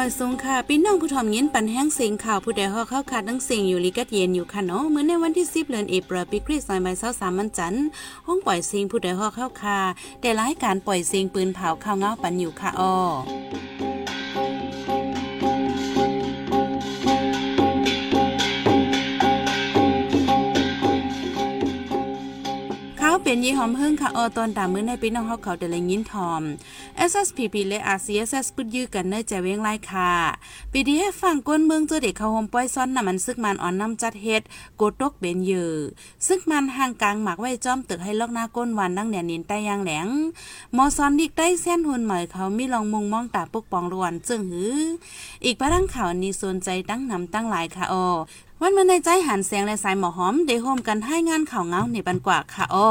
มาสูงค่ะพี่น้องผู้ถ่อมยินปันแห้งเสียงข่าวผู้ใดฮอเข้าคาดทั้งเสียงอยู่ลิกัดเย็นอยู่ค่ะเนาะเหมือนในวันที่10เดือนเอปรปีคริสต์ศักราช23มันจันทร์ห้องปล่อยเสียงผู้ใดฮอเข้าคาแต่รายการปล่อยเสียงปืนเผาข้าวเงาปันอยู่ค่ะอ้อ เป็นยี่หอมเฮิงค่ะออตอนตามมื้อในพี่น้องเฮาเขาแต่ละยินทอม SSPP และ RCSS ปึดยื้อกันในใจเว้งไล่ค่ะ PDF ฟังก้นเมืองเจอเด็กเขาโฮมป้อยซ้อนน่ะมันซึกมันอ่อนน้ำจัดเฮ็ดโกตกเบนเยอซึกมันห่างกลางหมักไว้จอมตึกให้ลอกหน้าก้นวันดังเนียนินใต้ยางแหลงมอซอนดิกได้เส้นหุ่นใหม่เขามีลองมุงมองตาปกปองรวนจึงหืออีกประดังข่าวนี้สนใจตั้งนำตั้งหลายค่ะออ วันมาในใจหันแสงและสายหมอหอมได้โฮมกันให้งานข่าวเงาในบันกว่าค่ะอ้อ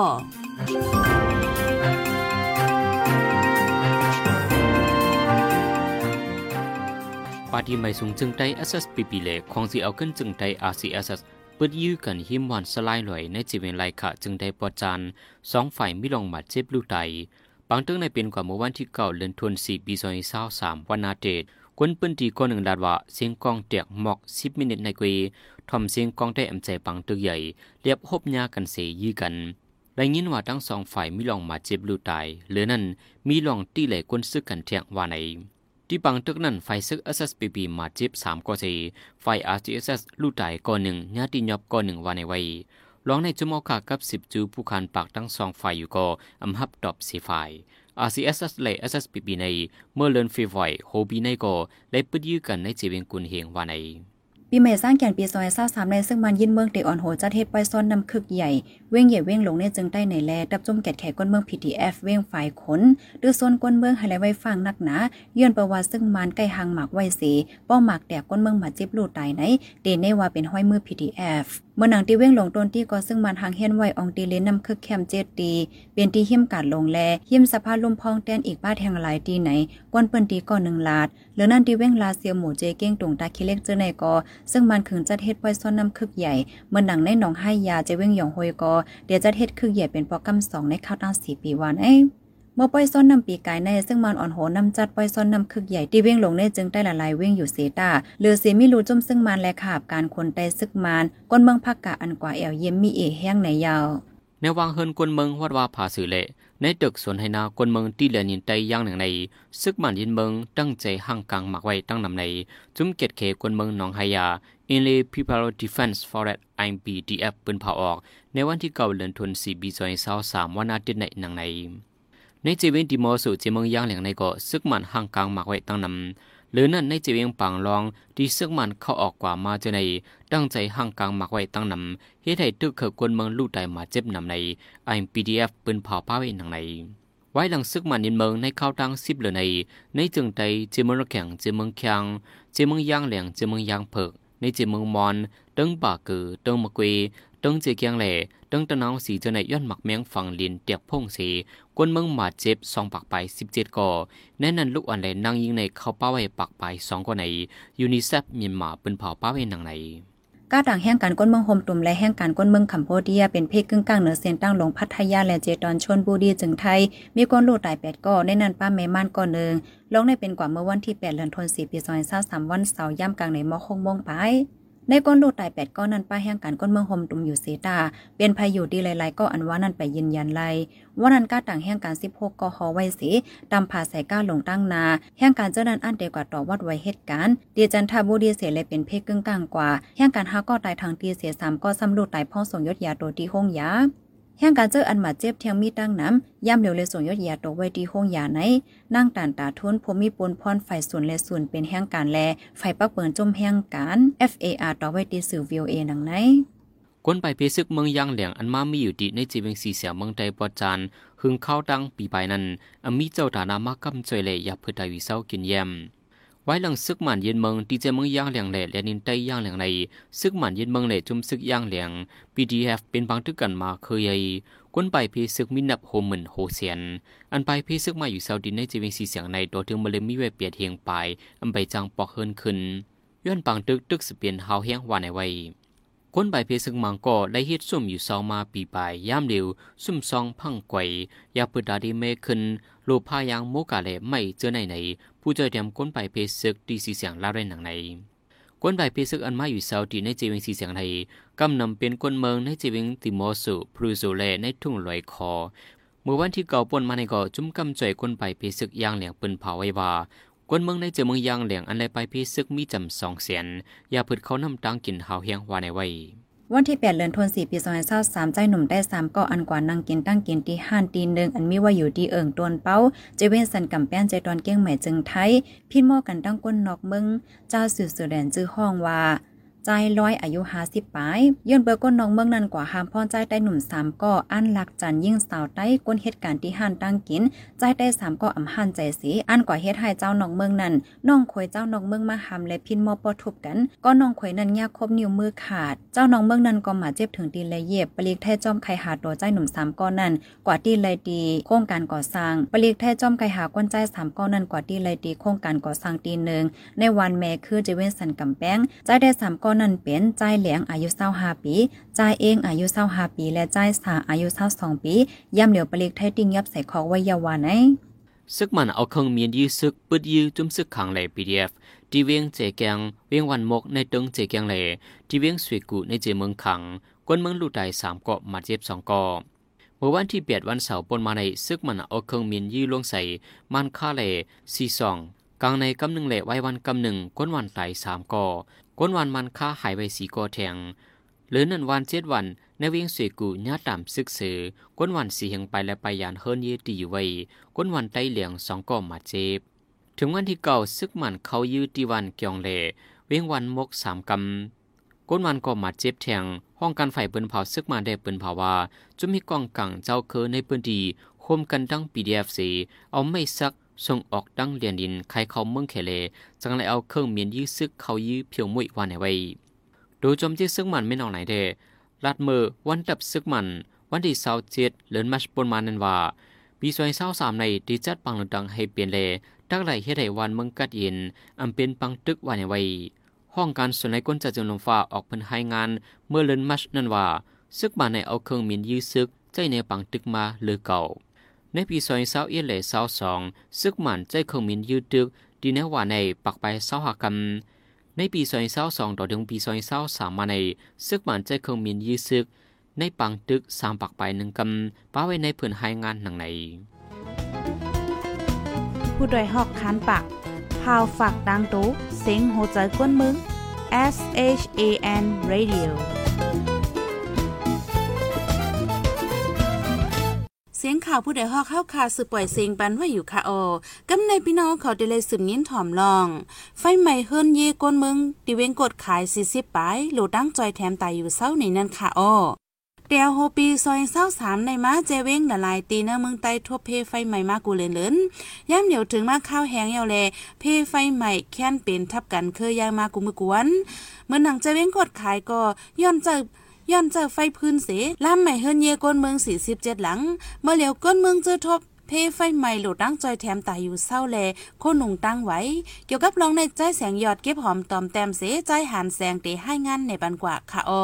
ปาทีไม่สูงจึงได้ SSPP เลของสิเอาขึ้นจึงได้ RCSS เปิดยื้อกันหิมวันสลายหลอยในจีเวนไลค่ะจึงได้ปอจานสองฝ่ายมิลองมาเจ็บลูกไตบางตึงในเป็นกว่าเมื่อวันที่เก่าเดือนธันวาคมปีสองพันสามวันนาเดต กวนปืนตีก้อนหนึ่งดาดว่าเสียงกองเตียกหมอกสิบมินิตในกวีทอมเสียงกองได้อำใจปังตึกใหญ่เรียบหบยากันเสยยื้อกันได้ยินว่าทั้งสองฝ่ายมีลองมาเจ็บลูตายเหลือนั้นมีลองตีเหล่กวนซึกกันเทียงว่าไหนที่ปังตึกนั้นไฟซึก SSPP มาเจ็บสามก่อเสไฟ RTSS ลูตายก่อนหนึ่งญาติยอบก่อนหนึ่งว่าในไว้ลองในจุมอกากับสิบจูผู้คานปากทั้งสองฝ่ายอยู่ก็อำฮับดอบสีฝ่าย RCSS และ SSPP ในเมื่อเลินฟีไวโฮบีในก็ได้ปึดยื้อกันในจีเวงกุนเฮงว่าใน ปีใหม่สร้างแก่นปีซอยซาสามในซึ่งมันยินเมืองเตอ่อนโหจัดเฮ็ดปอยซ้อนนำคึกใหญ่ เว้งใหญ่เว้งลงในจึงใต้ในแลดับจุ่มแกดแขกก้นเมือง PTF เอฟเว้งฝ่ายขนดื้อซนก้นเมืองให้ไว้ฟังนักหนาเย้อนประวัติซึ่งมันใกล้หางหมากไว้สีป้อหมากแตกก้นเมืองมาจิบลูตายไหนเดนในว่าเป็นห้อยมือ PTF เอฟเมื่อหนังตีเว้งหลงต้นที่ก็ซึ่งมันหางเฮียนไว้อองตีเลนนำคึกแคมเจ็ดตีเป็นตีหิมกาดลงแลหิมสภาพลุ่มพองแตนอีกบ้าแทงหลายตีไหนก้นเปิ้นตีก็หนึ่งลาดหรือนั่นตีเว้งลาเซียหมูเจเก้งตรงตาคิเล็กเจอในก็ซึ่งมันขึงจัดเฮ็ดไว้ซ่อนน้ำคึกใหญ่เมื่อหนังในหนองให้ยาเจเว้งหยองโฮยก็เดี๋ยวจัดเฮ็ดคึกใหญ่เป็นปอกำสองในข้าวตั้งสี่ปีวันเอ้มื่อป้อยซ้อนนำปีกายในซึ่งมันอ่อนโหนำจัดป้อยซ้อนนำคึกใหญ่ที่เว้งลงในจึงได้ละลายเว้งอยู่เสตาเลือสีมิรูจุ่มซึ่งมันและขาบการคนไตซึกมันก้นเมืองภาคกะอันกว่าแอวเยี่ยมมีเอแห้งในยาวในวางเฮินกวนเมืองวัดว่าผาสื่อเละ ในตึกสวนไหนาควนเมืองที่เหลือนินไตย่างหนึ่งใน ซึกมันยินเมืองตั้งใจห่างกลางหมักไว้ตั้งนำใน จุ้มเกตเขกวนเมืองหนองไฮยา Inlay People Defense Forest IPDF ปืนเผาออก ในวันที่เก่าเดือนธันวาคมปี2023วันอาทิตย์ในหนังใน ในจีเวนติมอสู่จีเมืองย่างหนึ่งในก็ซึกมันห่างกลางหมักไว้ตั้งนำ หรือนั่นในจีเวียงปางรองที่ซึกมันเข้าออกกว่ามาเจอในตั้งใจห่างกลางหมักไว้ตั้งนำเฮ็ดให้ตึกเขกวนเมืองลู่ไตมาเจ็บนำใน IPDF ปืนเผาป้าไว้หนังในไว้หลังซึกมันยินเมืองในข้าวตังสิบเหลือใน ในจึงใจเจเมืองแข็งเจเมืองแข็งเจเมืองย่างเหลงเจเมืองย่างเพิกในเจเมืองมอนตึงป่ากือตึงมะกวี ตึงเจเกียงแหล่ตึงตะนาวสีเจในย้อนหมักแมงฝั่งลินเตียกพงสีกวนเมืองหมาเจ็บสองปากไปสิบเจ็ดก่อแน่นันลูกอันแหลนั่งยิงในเข้าป้าไว้ปากไปสองก่อในยูนิเซฟมีมาเปืนเผาป้าไว้หนังในก้าต่างแห่งการก้นเมืองโฮมตุ่มและแห่งการก้นเมืองคัมโบเดียเป็นเพศกึ่งกลางเหนือเส้นตั้งลงพัทยาและเจตอนชนบุรีจึงไทย มีก้นลูกตายแปดก่อในนันป้าแม่ม่านก่อนหนึ่งลงในเป็นกว่าเมื่อวันที่แปดเดือนธันวาคมปีสองพันสามวันเสาร์ย่ำกลางในมอคงมงไป ในก้นลูกตายแปดก้อนนั้นป้าแห่งการก้นเมืองโฮมตุ่มอยู่เสตาเป็นพายุดีหลายๆก็อันว่านั้นไปยืนยันไลว่านั้นก้าต่างแห่งการสิบหกกฮอไว้สีตามผาใส่ก้าลงตั้งนาแห่งการเจ้านั้นอันเดียวกว่าต่อวัดไว้เหตุการณ์เดียจันทบุรีเสียเลยเป็นเพศกึ่งกลางกว่าแห่งการห้าก็ตายทางตีเสียสามก็ซ้ำลูกตายพ่อส่งยศยาตัวที่ห้องยา แห่งการเจออันมาเจ็บเทียงมีตั้งน้ำย่ำเหลวเลยส่งยอดยาตกไว้ที่ห้องยาไหน นั่งตานตาทุนผมมีปนพรไฟส่วนและส่วนเป็นแห่งการแลไฟปักเปินจมแห่งการ FAR ต่อไว้ที่สื่อ VOA นังไหนกวนไปเพซึกเมืองยางเหลียงอันมามีอยู่ดีในจีเวงสีเสียเมืองใดปอจานหึงเข้าดังปีไปนั้นอมีเจ้าตานามากำจอยเลยอยาเพื่อไดวิเศร้ากินแยม ไว้หลังซึกหมันเย็นเมืองที่เจเมืองย่างเหลียงแหล่และนินไตย่างเหลียงในซึกหมันเย็นเมืองแหล่จุมซึกย่างเหลียง PDF เป็นบางทึกกันมาเคยใหญ่กวนไปพีซึกมินับโฮหมื่นโฮเซียน อันไปพีซึกมาอยู่เซาดินในจีเวงสีเสียงในตัวถึงมาเลยมีเวเปียดเฮียงไปอันไปจังปอกเฮินขึ้นย้อนปังตึกตึกสเปียนเฮาเฮียงว่าในไว้ ก้นใบเพซึงมังก็ได้เฮ็ดซุ่มอยู่สองมาปีปลายยามเร็วซุ่มซองพังไกวยาปึดาดีเมขึ้นโลพายางโมกาเลไม่เจอไหนไหนผู้จอยเตรียมก้นใบเพซึกดีสีเสียงลาวได้หนังในก้นใบเพซึกอันมาอยู่เซาดีในเจวิงสีเสียงไทยกำนำเป็นก้นเมืองในเจวิงติมอสุพรูโซเลในทุ่งลอยคอเมื่อวันที่เก่าปนมาในก่อจุ้มกำจ่อยก้นใบเพซึกย่างเหลียงปืนเผาไว้ว่า กวนเมืองในเจอเมืองยางเหลียงอันไรไปพีซึกมีจำสองเสียนอย่าพืดเขานำตังกินหาวเฮียงวาในไว้วันที่ 8เดือนธันวาคมปี2023ใจหนุ่มได้3ก็อันกว่านางกินตั้งกินที่ห้านตีนึงอันมีว่าอยู่ที่เอิงตวนเป้าเจเว้นสันกำแป้นใจตอนเก้งใหม่จึงไทยพี่หม้อกันตั้งก้นนอกเมืองเจ้าสื่อสื่อแดนจื้อห้องว่า ใจร้อยอายุหาสิบปลายย้อนเบอร์ก้นน้องเมืองนั้นกว่าหามพ่อใจได้หนุ่มสามก็อันหลักจันยิ่งสาวใต้ก้นเหตุการณ์ที่หันตั้งกิน ใจได้สามก็อำหันใจสีอันกว่าเฮ็ดให้เจ้าน้องเมืองนั้นน้องควยเจ้าน้องเมืองมาหามและพินมอปอทุบกัน ก็น้องควยนั้นยากคบนิ้วมือขาด เจ้าน้องเมืองนั้นก็มาเจ็บถึงตีเลยเย็บปลีกแท้จอมไข่หาตัวใจหนุ่มสามก้อนนั้น กว่าตีเลยดีโครงการก่อสร้างปลีกแท้จอมไข่หาก้นใจสามก้อนนั้นกว่าตีเลยดีโครงการก่อสร้างตีหนึ่งในวันแม่คือเจเวนสันกำแป้งใจได้สามก้อนนั้นเป็นใจายเหลียงอายุ25ปีจ่ายเองอายุ25ปี และจ่ายสาอายุ22ปีย่ำเหลียวปลีกไทยติ้งยับใส่คอกไว้ยาวาไหนซึกมันเอาเครื่องมีนยื้อซึกปึดยื้อจุ่มซึกขังเลย PDF ที่เวียงเจแกงเวียงวันมกในตึงเจแกงเลยที่เวียงสวยกูในเจเมืองขังกวนเมืองลู่ไดสามเกาะมาเจ็บสองเกาะเมื่อวันที่เปียดวันเสาร์ปนมาในซึกมันเอาเครื่องมีนยื้อลงใส่มันค่าเลยซีสอง กลางในกำหนึ่งเหละไว้วันกำหนึ่งก้นวันไหลสามก่อก้นวันมันค่าหายไปสีก่อแทงหรือนันวันเจ็ดวันในเวียงสวยกูญาตามซึกเสือก้นวันสีเฮงไปและไปยานเฮิรนยืตีอยู่ไว้ก้นวันไตเหลียงสองก่อมาเจ็บถึงวันที่เก่าซึกมันเขายืดตีวันเกียงเหล่เวียงวันมกสามกำก้นวันก็มาเจ็บแทงห้องการไฟเปินเผาซึกมาได้เปินเผาว่าจะมีกองกังเจ้าเคอในพื้นที่คมกันดังปีดีเอฟซีเอาไม่ซัก ส่งออกดังเรียนดินใครเขาเมืองเคเลจังเลยเอาเครื่องเมียนยื้อซึกเขายื้อเพียวมุ่ยวันไหนไว้โดยจมที่ซึกมันไม่นองไหนเดลัดมือวันดับซึกมัน วันที่เสาเจ็ดเลือนมัชปนมานันว่าปีซอยเศร้าสามในดีจัดปังดังให้เปลี่ยนเลดักไหลเฮ็ดวันเมืองกัดย็นอำเป็นปังตึกวันไหนไว้ ห้องการส่วนในก้นจัดจนวนฟ้าออกเพิ่นให้งานเมื่อเลือนมัชนั่นว่าซึกมันในเอาเครื่องมีนยื้อซึกใจในปังตึกมาเลือเก่า ในปีซอยเศร้าเอเลเศร้าสองซึกหมันใจเคงมินยืดตึกดีแนว่าในปักไปเศร้าหากำในปีซอยเศร้าสองต่อถึงปีซอยเศร้าสามมาในซึกหมันใจเคงมินยืดซึก ในปังตึกสามปักไปหนึ่งกำป้าไว้ในเพื่อนหายงานหนังในผู้ดยหอกคานปากพาวฝากดังตู้เซ็งโหใจกวนมึง S H A N Radio สียงข่าวผู้ใดฮอกเข้าคาสืบปล่อยเสียงปันว่าอยู่ค่ะโอกำในพี่น้องเขาได้เลยสืบยิ้นถ่อมลอง ไฟใหม่เฮิรนเยก้นมืองดิเวงกดขาย40ปลายหลตั้งจอยแถมตายอยู่เศร้าในนั้นค่ะโอเตียวโฮปีซอยเศร้าสามในมาเจเว้งละลายตีเนเมืองไต้ทั่วเพไฟใหม่มากูเลนเลนย่ำเดี๋ยวถึงมาข้าวแห้งเยาแลเพไฟใหม่แค้นเป็นทับกันเคยยางมากูมือกวน เมื่อหนังเจเว้งกดขายก็ย้อนเจอ ย้อนเจอไฟพื้นเสล่ำใหม่เฮิรนเยก้นเมืองสี่สิบเจ็ดหลัง เมื่อเหลียวก้นเมืองเจอทบเพไฟใหม่หลุดตั้งจอยแถมตายอยู่เศร้าแลโคหนุ่งตั้งไว้ เกี่ยวกับลองในใจแสงยอดเก็บหอมตอมแต้มเสใจหันแสงเตให้งานในบันกว่าค่ะอ้อ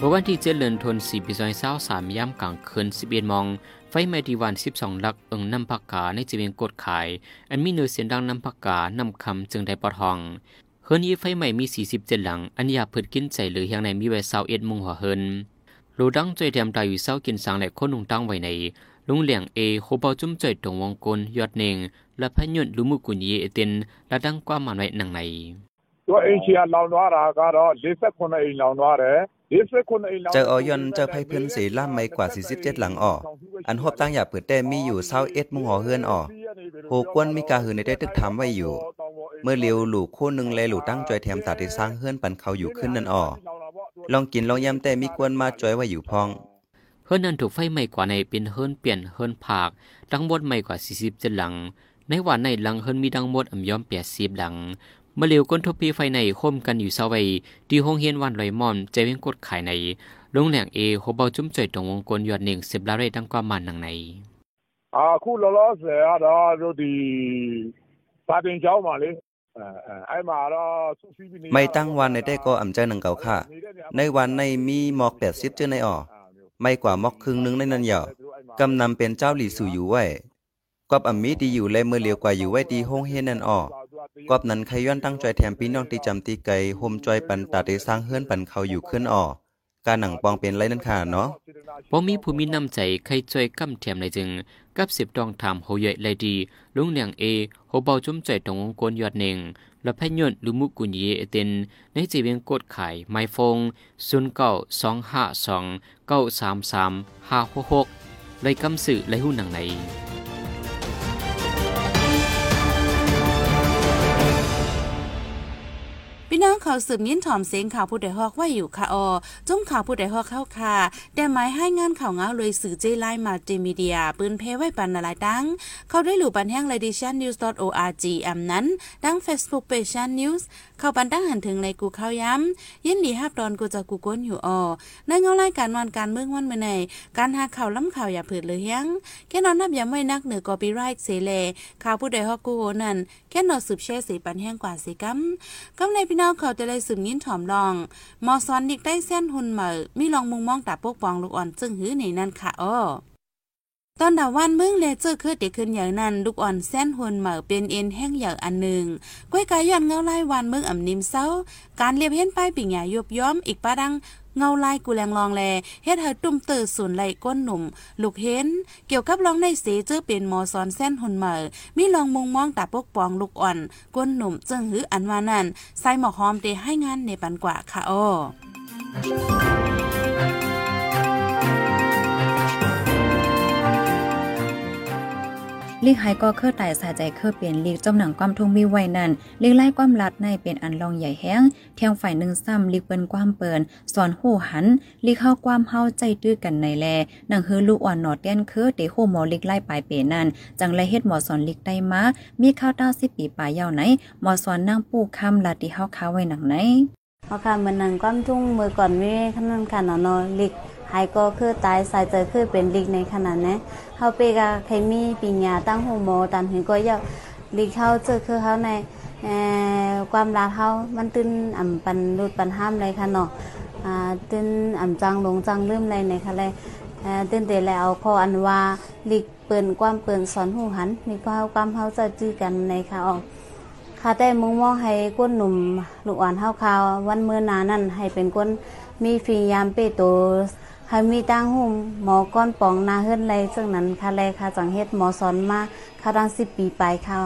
เมื่อวันที่เจ็ดเดือนธันวาคมปีสองเศร้าสามย่ำกลางคืนสิบเอ็ดมอง ไฟไหม้ที่วันสิบสองลักเอิงน้ำผักกาในจีเวียงกดขาย อันมีเนื้อเสียงดังน้ำผักกานำคำจึงได้ปอทองเฮิรนยี่ไฟไหม้มีสี่สิบเจ็ดหลัง อันยาเพิดกินใจหรือยังในมีไว้เศร้าเอ็ดมุงหัวเฮินรูดังใจแถมตายอยู่เศร้ากินสังและคนหนุ่งตั้งไว้ในลุงเหลียงเอโคเบาจุ้มใจตรงวงกลยอดเน่งและพยุนลุมุกุญยีเอตินและดังกว่ามันไว้หนังในตัวเองเชียร์เราหน้าราก็48คนเองเราหน้าเร่ จอออยนเจอไพ่เพื่อนสีล่ามไม่กว่า 47 หลังอ่ออันหอบตั้งอย่าเปิดแต่มีอยู่เศร้าเอ็ดมุงหอเฮือนอ่อโหกวนมีกาหือในได้ตึกถามไว้อยู่ เมื่อเลียวหลูกคู่หนึ่งเลยหลูตั้งจอยแถมตัดที่สร้างเฮือนปันเขาอยู่ขึ้นนั่นอ่อลองกินลองยำแต่มีกวนมาจอยไว้อยู่พองเฮือนนั้นถูกไฟไหม้กว่าในเป็นเฮือนเปลี่ยนเฮือนผากดังหมดไม่กว่า 47 หลัง ในวันในหลังเฮือนมีดังหมดอ่ำย้อมเปียสิบหลัง เมื่อเร็วก้นทบพีไฟในคมกันอยู่เสาไว้ที่หงเฮียนวันลอยมอนใจเวียงกดขายในลงแหล่งเอโฮเบาจุ้มจ่อยตรงวงกลยอดหนึ่งสิบลาเรดังความมันหนังในอ่าคู่ล้อเสียดอดูดีตาเป็นเจ้ามาเลยไม่ตั้งวันในได้ก็อ่ำใจหนังเก่าค่ะ ในวันในมีหมอกแปดสิบเจ้าในอ่อไม่กว่าหมอกครึ่งนึงในนั้นเหยากำนำเป็นเจ้าหลีสู่อยู่ไว้กับอ่ำมีดีอยู่เลยเมื่อเลียวกว่าอยู่ไว้ดีห้องเฮนันอ่อ กอบนั้นใครย้อนตั้งใจแถมพี่น้องตีจำตีไก่โฮมจอยปันตาได้สร้างเฮือนปันเขาอยู่ขึ้นออกการหนังปองเป็นไรนั่นค่ะเนาะบ่มีผู้มีน้ำใจใครช่วยก้ำแถมเลยจึง กับสิบดองถามโหใหญ่เลยดี ลุงเลียงเอโหเบาจุ้มใจตรงวงกลยอดเน่งและพยนต์ลุมุกุญเยเอเตนในจีเวียงกดขายไมฟง0 9 2 5 2 9 3 3 5 6 6เลยกำสื่อเลยหู้หนังไหน พี่น้องเขาสืบยินถ่อมเสียงข่าวผู้ใดฮอกไว้อยู่ค่ะออจุ้มข่าวผู้ใดฮอกเข้าค่ะแต่หมายให้งานข่าวเงาเลยสื่อเจไลมาเจมีเดีย ปืนเพไว้ปันนาลายดังเขาได้หลู่ปันแห้ง l a d i t i o n news org อำนั้นดัง Facebook page Shan news เข้าปันตั้งหันถึงในกูเข้าย้ำยินดีฮับดอนกูจะกูก้นอยู่ออในเงารายการวันการเมืองวันเมื่อไหนการหาข่าวล้ำข่าวอย่าเผิดเลยยังแค่นอนนับย้ำไว้นักเหนือกอปีไรท์เสเลข่าวผู้ใดฮอกกูโหนั่นแค่หนอสืบแช่สีปันแห้งกว่าสีกัมกำในพี่น้องเขาจะเลยสืบยิ้นถอมลองมอซอนดิกได้เส้นหุ่นเหมอมีลองมุงมองตาปกปองลูกอ่อนจึงหื้อในนั่นค่ะอ้อตอนดาวันเมืองเลเจอร์คือเด็กขึ้นอย่างนั้นลูกอ่อนแส้นหวนเหมือเป็นเอ็นแห้งอย่างอันหนึ่งก้อยกายย้อนเงาไล่วันเมืองอ่ำนิ่มเศร้า การเรียบเห็นป้ายปิ่งหยายุบย้อมอีกป้าดัง เงาลายกูแรงลองแลเฮ็ดเฮอตุ้มเตอศูนย์ไหลก้นหนุ่ม ลูกเห็น เกี่ยวกับลองในเสเจอเป็นหมอสอนแส้นหุ่นเหมอมีลองมุงมองตาปกปองลูกอ่อน ก้นหนุ่มจึงหืออันว่านั่นใส่หมอกหอมเดให้งานในปันกว่าค่ะอ้อ ลีกไฮก็เครือไต่สายใจเครือเปลี่ยนลีกจมหนังความทุ่งมีไว้นั่นลีกไล่ความลัดในเป็นอันลองใหญ่แห้งเที่ยงฝ่ายหนึ่งซ้ำลีกเปิ้นความเปินสอนหูหันลีกเข้าความเฮาใจตื้อกันในแลหนังเฮือลูกอ่อนหนอดแก้นคือเตโหหมอลีกไล่ปลายเปนั่นจังไรเฮ็ดหมอสอนลีกได้มามีข้าวต้าสิปีปลายยาวไหนหมอสอนนั่งปูคำลาติเฮาค้าไว้หนังไหนเพราะค่ะเหมือนหนังความทุ่งมือก่อนไมีขนาดขนาดนอลิก หายก็คือตายสายเจอคือเป็นลิกในขนาดนี้เฮาเปกาเคมีปัญญาตั้งหูโมตันถึงก็อยากลิกเข้าเจอคือเขาในความรักเขามันตื้นอ่ำปันรุดปันห้ามเลยค่ะเนาะอ่าตื้นอ่ำจังลงจังลืมเลยในค่ะเลยเอ่อตื้นเตแล้วพออันว่าลิกเปิ้นความเปิ้นสอนหูหันมีความความเฮาจะจื้อกันในค่ะออกค่ะแต่มุงมองให้ก้นหนุ่มลูกอ่อนเฮาคาววันเมื่อนานั่นให้เป็นก้นมีฟียามเปโต ให้มีตั้งหุ่มหมอก้อนปองนาเฮือนไรซึ่งนั้นค่ะแลค่ะจังเฮ็ดหมอสอนมาค่ะดัง10ปีไปค่ะ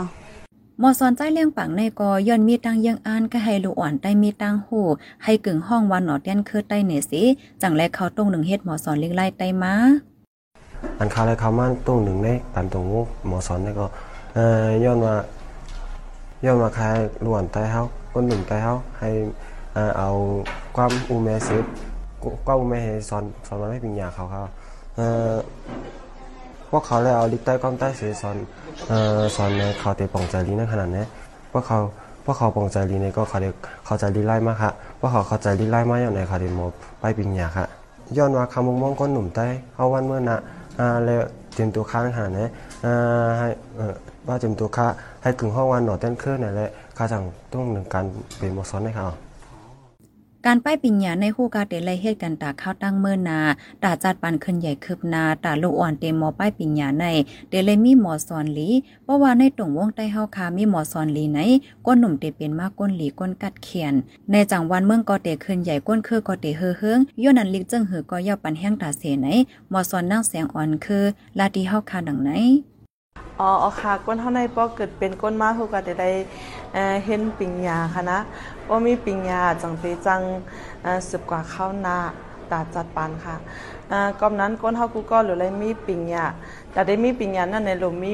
หมอสอนใจเลี้ยงปังในกอย่อนมีตังยังอ่านก็ให้ลูกอ่อนได้มีตังหูให้กึ่งห้องวันหนอดยันคือใต้เนสิจังแลเขาตรงหนึ่งเฮ็ดหมอสอนเลี้ยงไล่ไต้มาอันคาเลยเขามาตรงหนึ่งในปันตรงงูหมอสอนนี่ก็เอ่อย้อนว่าย้อนว่าใครล้วนใต้เฮาคนหนึ่งใต้เฮาให้เอ่อเอาความอูแมสิค วามอูแมให้สอนสอนมาให้ปัญญาเขาเขาเออพวกเขาเลยเอาลิกใต้ความใต้เสียสอนเออสอนในเขาเตะปองใจลีในขนาดนี้พวกเขาพวกเขาปองใจลีในก็เขาเด็กเขาใจลีไล่มากค่ะพวกเขาเขาใจลีไล่มากอย่างในเขาเด็กมอไปปัญญาค่ะย้อนว่าคำมงมองก้นหนุ่มใต้เอาวันเมื่อนะอ่าแล้วเตรียมตัวค้าในขนาดนี้อ่าให้เออว่าเตรียมตัวค้าให้กึ่งห้องวันหนอเต้นเครื่องนี่นแหละข้าจังต้องหนึ่งการเป็นมอสอนให้เขา การป้ายปิญญาในคู่กาเตไลเฮ็ดกันตาข้าวตั้งเมื่อนาตาจัดปันขึ้นใหญ่คืบนาตาลูกอ่อนเตมอป้ายปิญญาในเตเลยมีหมอสอนหลีเพราะว่าในตรงวงใต้เฮาคามีหมอสอนหลีไหนก้นหนุ่มเตเป็นมากก้นหลีก้นกัดเขียน ในจังหวันเมืองก็เตขึ้นใหญ่ก้นคือก็เตเฮือเฮืองย้อนนั้นลิกจึงหือก็ย่อปันแห้งตาเสไหนหมอสอนนั่งแสงอ่อนคือ ลาติเฮาคาดังไหน อ๋อค่ะก้นเท่าในปอเกิดเป็นก้นมาเขาก็จะได้เอ่อเห็นปิงยาค่ะนะว่ามีปิงยาจังไปจังสืบกว่าข้าวนาตาจัดปานค่ะเอ่อกอมนั้นก้นเฮากูก็หรือไรมีปิงยาแต่ได้มีปิงยานั่นในหลุมมี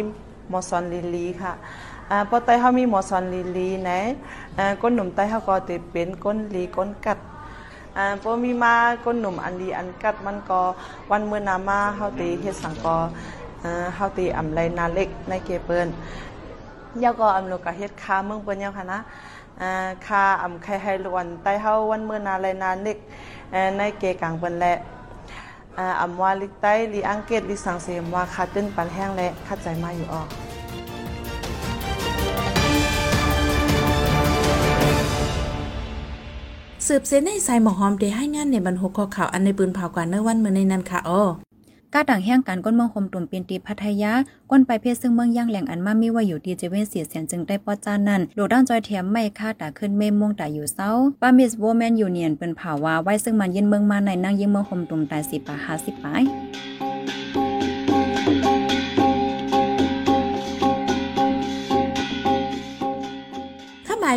มอซอนลิลีค่ะเอ่อปอไตเฮามีมอซอนลิลีนะเอ่อก้นหนุ่มไตเฮาก็จะเป็นก้นลีก้นกัดอ่าพอมีมาก้นหนุ่มอันดีอันกัดมันก็วันเมื่อนามาเฮาตีเฮ็ดสังกอ เอ่อเฮาตีอำไรนาเล็กในเกเปิ้นยาก็อำโลกะเฮ็ดคาเมืองเปิ้นยาค่ะนะอ่าคาอำไข่ให้ลวนใต้เฮาวันเมื่อนาไรนาเล็กในเกกลางเปิ้นแหละอ่าอำว่าลิกใต้ลีอังเกตลีสังเสมว่าคาตึ้นปันแห้งและคัดใจมาอยู่ออกสืบเส้นในสายหมอหอมได้ให้งานในบรรหกข้อข่าวอันในปืนเผากว่าเนื้อวันเมื่อในนั้นค่ะอ้อ ก้าต่างแห่งการก้นเมืองคมตุ่มเปียนตีพัทยา ก้นไปเพศซึ่งเมืองย่างแหล่งอันมามีว่าอยู่ดีเจเวนเสียเสียนจึงได้ปอจานนั่นโดด้านจอยเทียมไม่ค่าตาขึ้นเม่ม่วงตาอยู่เศร้าปามิสโวแมนยูเนียนเป็นผ่าวาไว้ซึ่งมันเย็นเมืองมาในนั่งยิงเมืองคมตุ่มตายสิปาหาสิปาย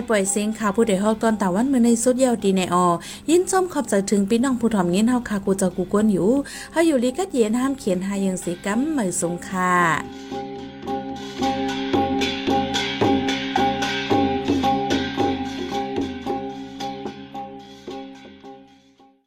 ปล่อยเสียงข่าวผู้ใดฮอกตอนตาวันเมื่อในสุดยาวดีในออยินส้มขอบใจถึงพี่น้องผู้ถ่อมยินเฮาคากูจะกูกวนอยู่เฮาอยู่ลีกัดเย็นห้ามเขียนหายังสีกัมเหมยสงค่ะ